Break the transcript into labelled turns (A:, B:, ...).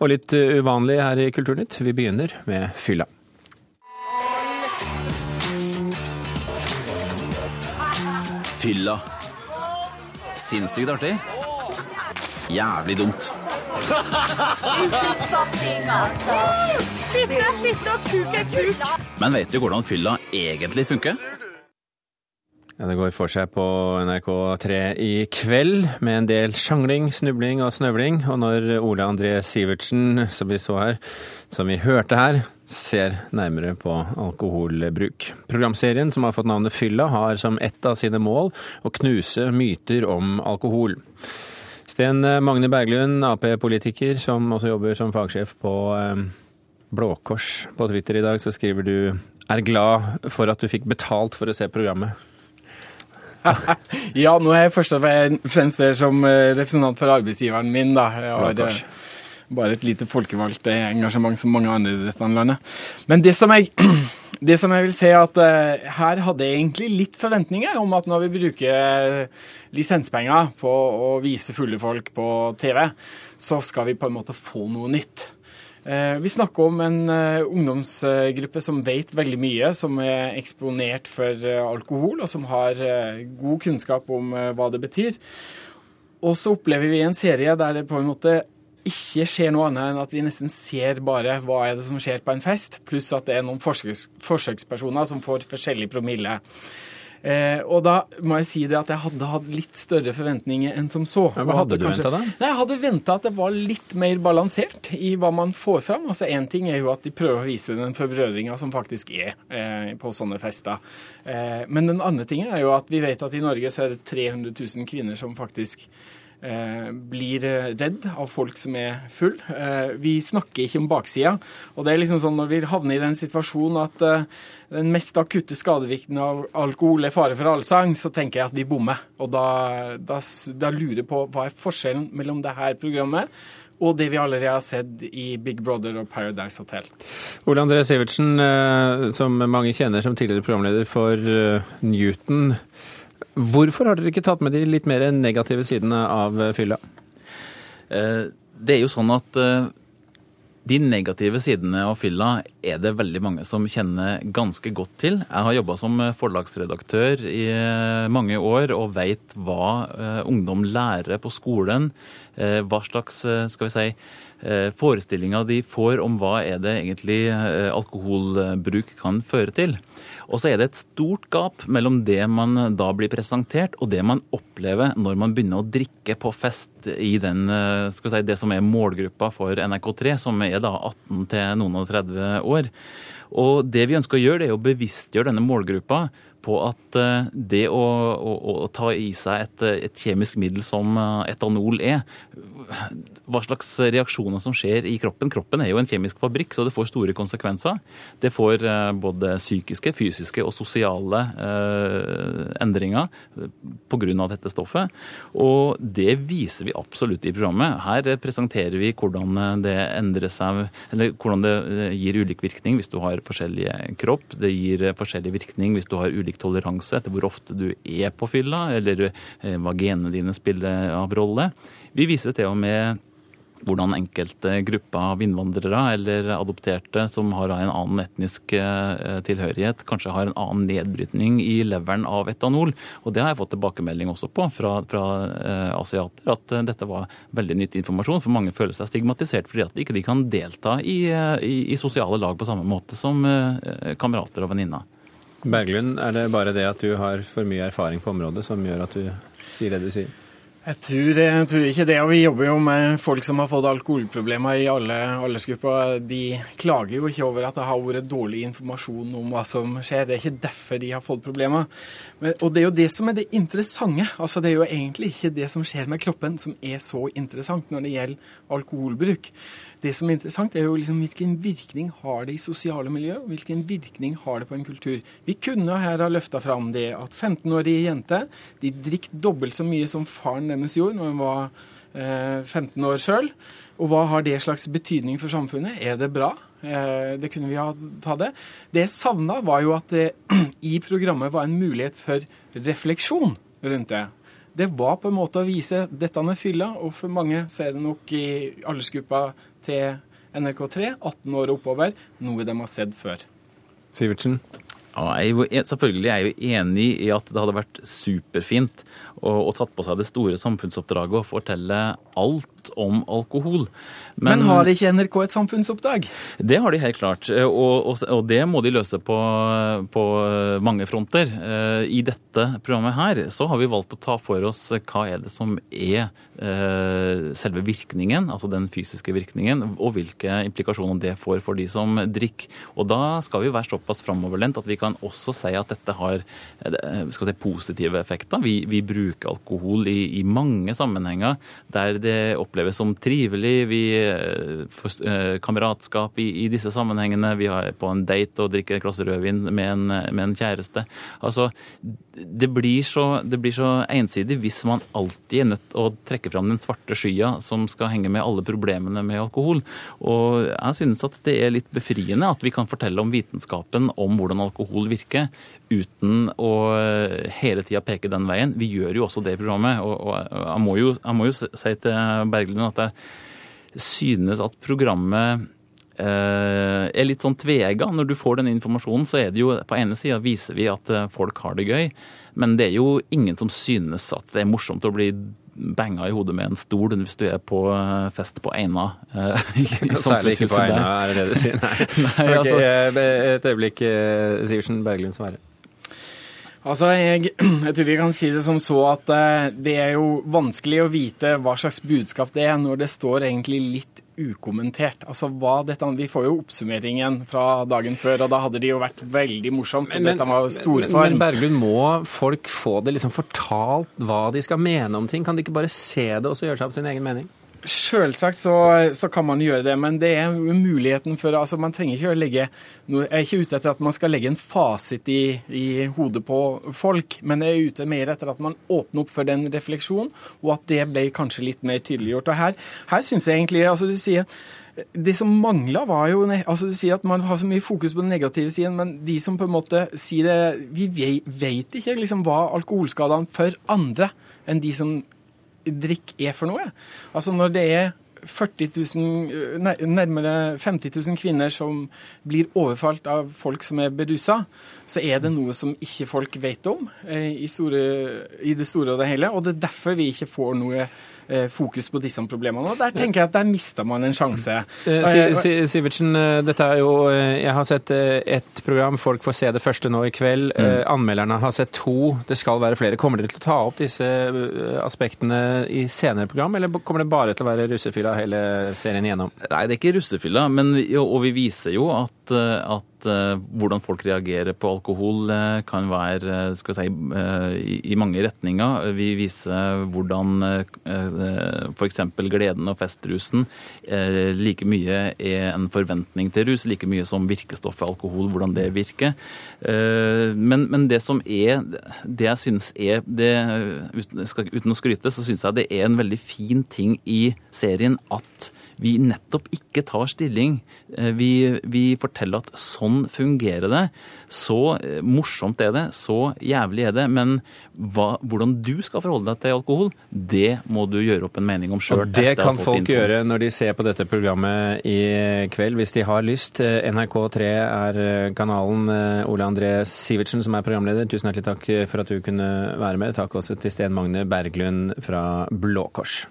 A: Og litt uvanlig her i Kulturnytt. Vi begynner med fylla.
B: Fylla. Sinnssykt artig. Jævlig dumt. Men vet du hvordan fylla egentlig funker?
A: Ja, Det går for seg på NRK3 i kveld, med en del sjangling, snubling og snøvling. Og når Ole André Sivertsen, som vi så her, som vi hørte her, ser nærmere på alkoholbruk. Programserien, som har fått navnet Fylla, har som ett av sine mål å knuse myter om alkohol. Sten Magne Berglund, Ap-politiker, som også jobber som fagsjef på eh, Blå Kors. På Twitter i dag så skriver du er glad for at du fikk betalt for å se programmet.
C: ja, nå er jeg først og fremst der som eh, representant for arbeidsgiveren min. da. Jeg har
A: ja,
C: eh, bare et lite folkevalgt eh, engasjement som mange andre i dette landet. Men det som jeg, det som jeg vil si, at her hadde jeg egentlig litt forventninger om at når vi bruker lisenspenger på å vise fulle folk på TV, så skal vi på en måte få noe nytt. Eh, Vi snakker om en eh, ungdomsgruppe som vet veldig mye, som er eksponert for eh, alkohol, og som har god kunnskap om hva det betyr. Og så opplever vi en serie der det på en måte ikke skjer noe annet enn at vi nesten ser bare hva er det som skjer på en fest, pluss at det er noen forsøks forsøkspersoner som får forskjellig promille. Eh, og da må jeg si det at jeg hadde hatt litt større forventninger enn som så.
A: Ja, hva hadde,
C: hadde
A: du
C: kanskje-
A: ventet da?
C: Nei, Jeg hadde venta at det var litt mer balansert i hva man får fram. Altså Én ting er jo at de prøver å vise den forbrødringa som faktisk er eh, på sånne fester. Eh, men den andre tingen er jo at vi vet at i Norge så er det 300 000 kvinner som faktisk blir eh, redd av folk som er full. Eh, vi snakker ikke om baksida. Og det er liksom sånn når vi havner i den situasjonen at eh, den mest akutte skadevirkningen av alkohol er fare for allsang, så tenker jeg at vi bommer. Og da, da, da lurer jeg på hva er forskjellen mellom det her programmet og det vi allerede har sett i Big Brother og Paradise Hotel.
A: Ole André Sivertsen, eh, som mange kjenner som tidligere programleder for eh, Newton. Hvorfor har dere ikke tatt med de litt mer negative sidene av eh, fylla?
B: Eh, Det er jo sånn at eh, de negative sidene av fylla er det veldig mange som kjenner ganske godt til. Jeg har jobba som forlagsredaktør i eh, mange år og veit hva eh, ungdom lærer på skolen. eh, Hva slags skal vi si, forestillinger de får om hva er det egentlig alkoholbruk kan føre til. Og så er det et stort gap mellom det man da blir presentert, og det man opplever når man begynner å drikke på fest i den, skal vi si, det som er målgruppa for NRK3, som er da 18 til noen og 30 år. Og det vi ønsker å gjøre, det er å bevisstgjøre denne målgruppa på at eh, det å, å, å ta i seg et, et kjemisk middel som eh, etanol er, hva slags reaksjoner som skjer i kroppen. Kroppen er jo en kjemisk fabrikk, så det får store konsekvenser. Det får eh, både psykiske, fysiske og sosiale eh, endringer pga. dette stoffet. Og det viser vi absolutt i programmet. Her eh, presenterer vi hvordan det endrer seg, eller hvordan det eh, gir ulik virkning hvis du har forskjellig kropp. Det gir eh, forskjellig virkning hvis du har ulik toleranse etter hvor ofte du er på fylla, eller eh, hva genene dine spiller av rolle. Vi viser til og med hvordan enkelte grupper av innvandrere eller adopterte som har en annen etnisk eh, tilhørighet, kanskje har en annen nedbrytning i leveren av etanol. Og det har jeg fått tilbakemelding også på fra, fra eh, asiater, at dette var veldig nyttig informasjon. For mange føler seg stigmatisert fordi at de ikke kan delta i, i, i sosiale lag på samme måte som kamerater og venninner.
A: Berglund, er det bare det at du har for mye erfaring på området som gjør at du sier det du sier?
C: Jeg tror, jeg tror ikke det. og Vi jobber jo med folk som har fått alkoholproblemer i alle aldersgrupper. De klager jo ikke over at det har vært dårlig informasjon om hva som skjer. Det er ikke derfor de har fått problemer. Men, og det er jo det som er det interessante. Altså, Det er jo egentlig ikke det som skjer med kroppen som er så interessant når det gjelder alkoholbruk. Det som er interessant, er jo liksom hvilken virkning har det i sosiale miljø, og hvilken virkning har det på en kultur. Vi kunne her ha løfta fram det at 15-årige jenter de drikker dobbelt så mye som faren deres gjorde når hun var eh, 15 år sjøl. Og hva har det slags betydning for samfunnet? Er det bra? Eh, det kunne vi ha tatt det. Det jeg savna, var jo at det i programmet var en mulighet for refleksjon rundt det. det var på en måte å vise dette med fylla, og for mange så er det nok i aldersgruppa til NRK3, 18 år og oppover, noe de har sett før.
A: Sivertsen?
B: Ja, jeg er selvfølgelig er jeg jo enig i at det hadde vært superfint å, og, tatt på seg det store samfunnsoppdraget og fortelle alt om alkohol.
C: Men, Men har ikke NRK et samfunnsoppdrag?
B: Det har de helt klart, og, og, og det må de løse på, på, mange fronter. Eh, I dette programmet her så har vi valgt å ta for oss hva er det som er eh, selve virkningen, altså den fysiske virkningen, og hvilke implikasjoner det får for de som drikker. Og da skal vi være såpass framoverlent at vi kan også si at dette har eh, si, positive effekter. Vi, vi bruker alkohol i, i, mange sammenhenger der det oppleves som trivelig. Vi eh, får eh, kameratskap i, i, disse sammenhengene. Vi er på en date og drikker et glass rødvin med en, med en kjæreste. Altså, det blir, så, det blir så ensidig hvis man alltid er nødt til å trekke fram den svarte skya som skal henge med alle problemene med alkohol. Og jeg synes at det er litt befriende at vi kan fortelle om vitenskapen om hvordan alkohol virker, uten å eh, hele tida peke den veien. Vi gjør jo også det programmet. Og, og jeg, må jo, jeg, må jo, si til Berglund at jeg synes at programmet eh, er litt sånn tvega. Når du får den informasjonen, så er det jo på ene sida viser vi at eh, folk har det gøy, men det er jo ingen som synes at det er morsomt å bli banga i hodet med en stol hvis du er på eh, fest på Eina.
A: Særlig ikke på Eina, er det det du sier? Nei. Nei okay, altså... Et øyeblikk, Sivertsen Berglund Sverre.
C: Altså, jeg, jeg, tror vi kan si det som så at uh, det er jo vanskelig å vite hva slags budskap det er, når det står egentlig litt ukommentert. Altså, hva dette, Vi får jo oppsummeringen fra dagen før, og da hadde det jo vært veldig morsomt. Men, dette var storform.
A: Men, men Berglund, må folk få det liksom fortalt hva de skal mene om ting? Kan de ikke bare se det og så gjøre seg opp sin egen mening?
C: Selvsagt så, så, kan man gjøre det, men det er muligheten for altså Man trenger ikke å legge Jeg er ikke ute etter at man skal legge en fasit i, i hodet på folk, men jeg er ute mer etter at man åpner opp for den refleksjonen, og at det ble kanskje litt mer tydeliggjort. Og her, her synes jeg egentlig altså du sier det som mangla, var jo altså Du sier at man har så mye fokus på den negative siden, men de som på en måte sier det Vi vet ikke liksom hva alkoholskadene for andre enn de som drikk er for noe. Altså når det er 40 000, nærmere 50 000 kvinner som blir overfalt av folk som er berusa, så er det noe som ikke folk vet om eh, i, store, i det store og det hele. Og det er derfor vi ikke får noe Eh, fokus på disse problemene. Og Der tenker jeg at der mister man en sjanse.
A: Eh, Sivertsen, eh, dette er jo Jeg har sett ett program, folk får se det første nå i kveld. Mm. Anmelderne har sett to, det skal være flere. Kommer dere til å ta opp disse aspektene i senere program, eller kommer det bare til å være russefylla hele serien igjennom?
B: Nei, det er ikke russefylla, men, og vi viser jo at, at uh, hvordan folk reagerer på alkohol uh, kan være uh, skal vi si, i, mange retninger. Vi viser hvordan f.eks. gleden og festrusen like mye er en forventning til rus, like mye som virkestoffet alkohol, hvordan det virker. Men, men, det som er Det jeg syns er det, uten å skryte, så syns jeg det er en veldig fin ting i serien at vi nettopp ikke tar stilling. Eh, vi, vi, forteller at sånn fungerer det. Så eh, morsomt er det, så jævlig er det. Men hva, hvordan du skal forholde deg til alkohol, det må du gjøre opp en mening om sjøl.
A: Det kan folk info. gjøre når de ser på dette programmet i kveld, hvis de har lyst. Eh, NRK3 er kanalen. Ole André Sivertsen som er programleder, tusen hjertelig takk for at du kunne være med. Takk også til Sten Magne Berglund fra Blå Kors.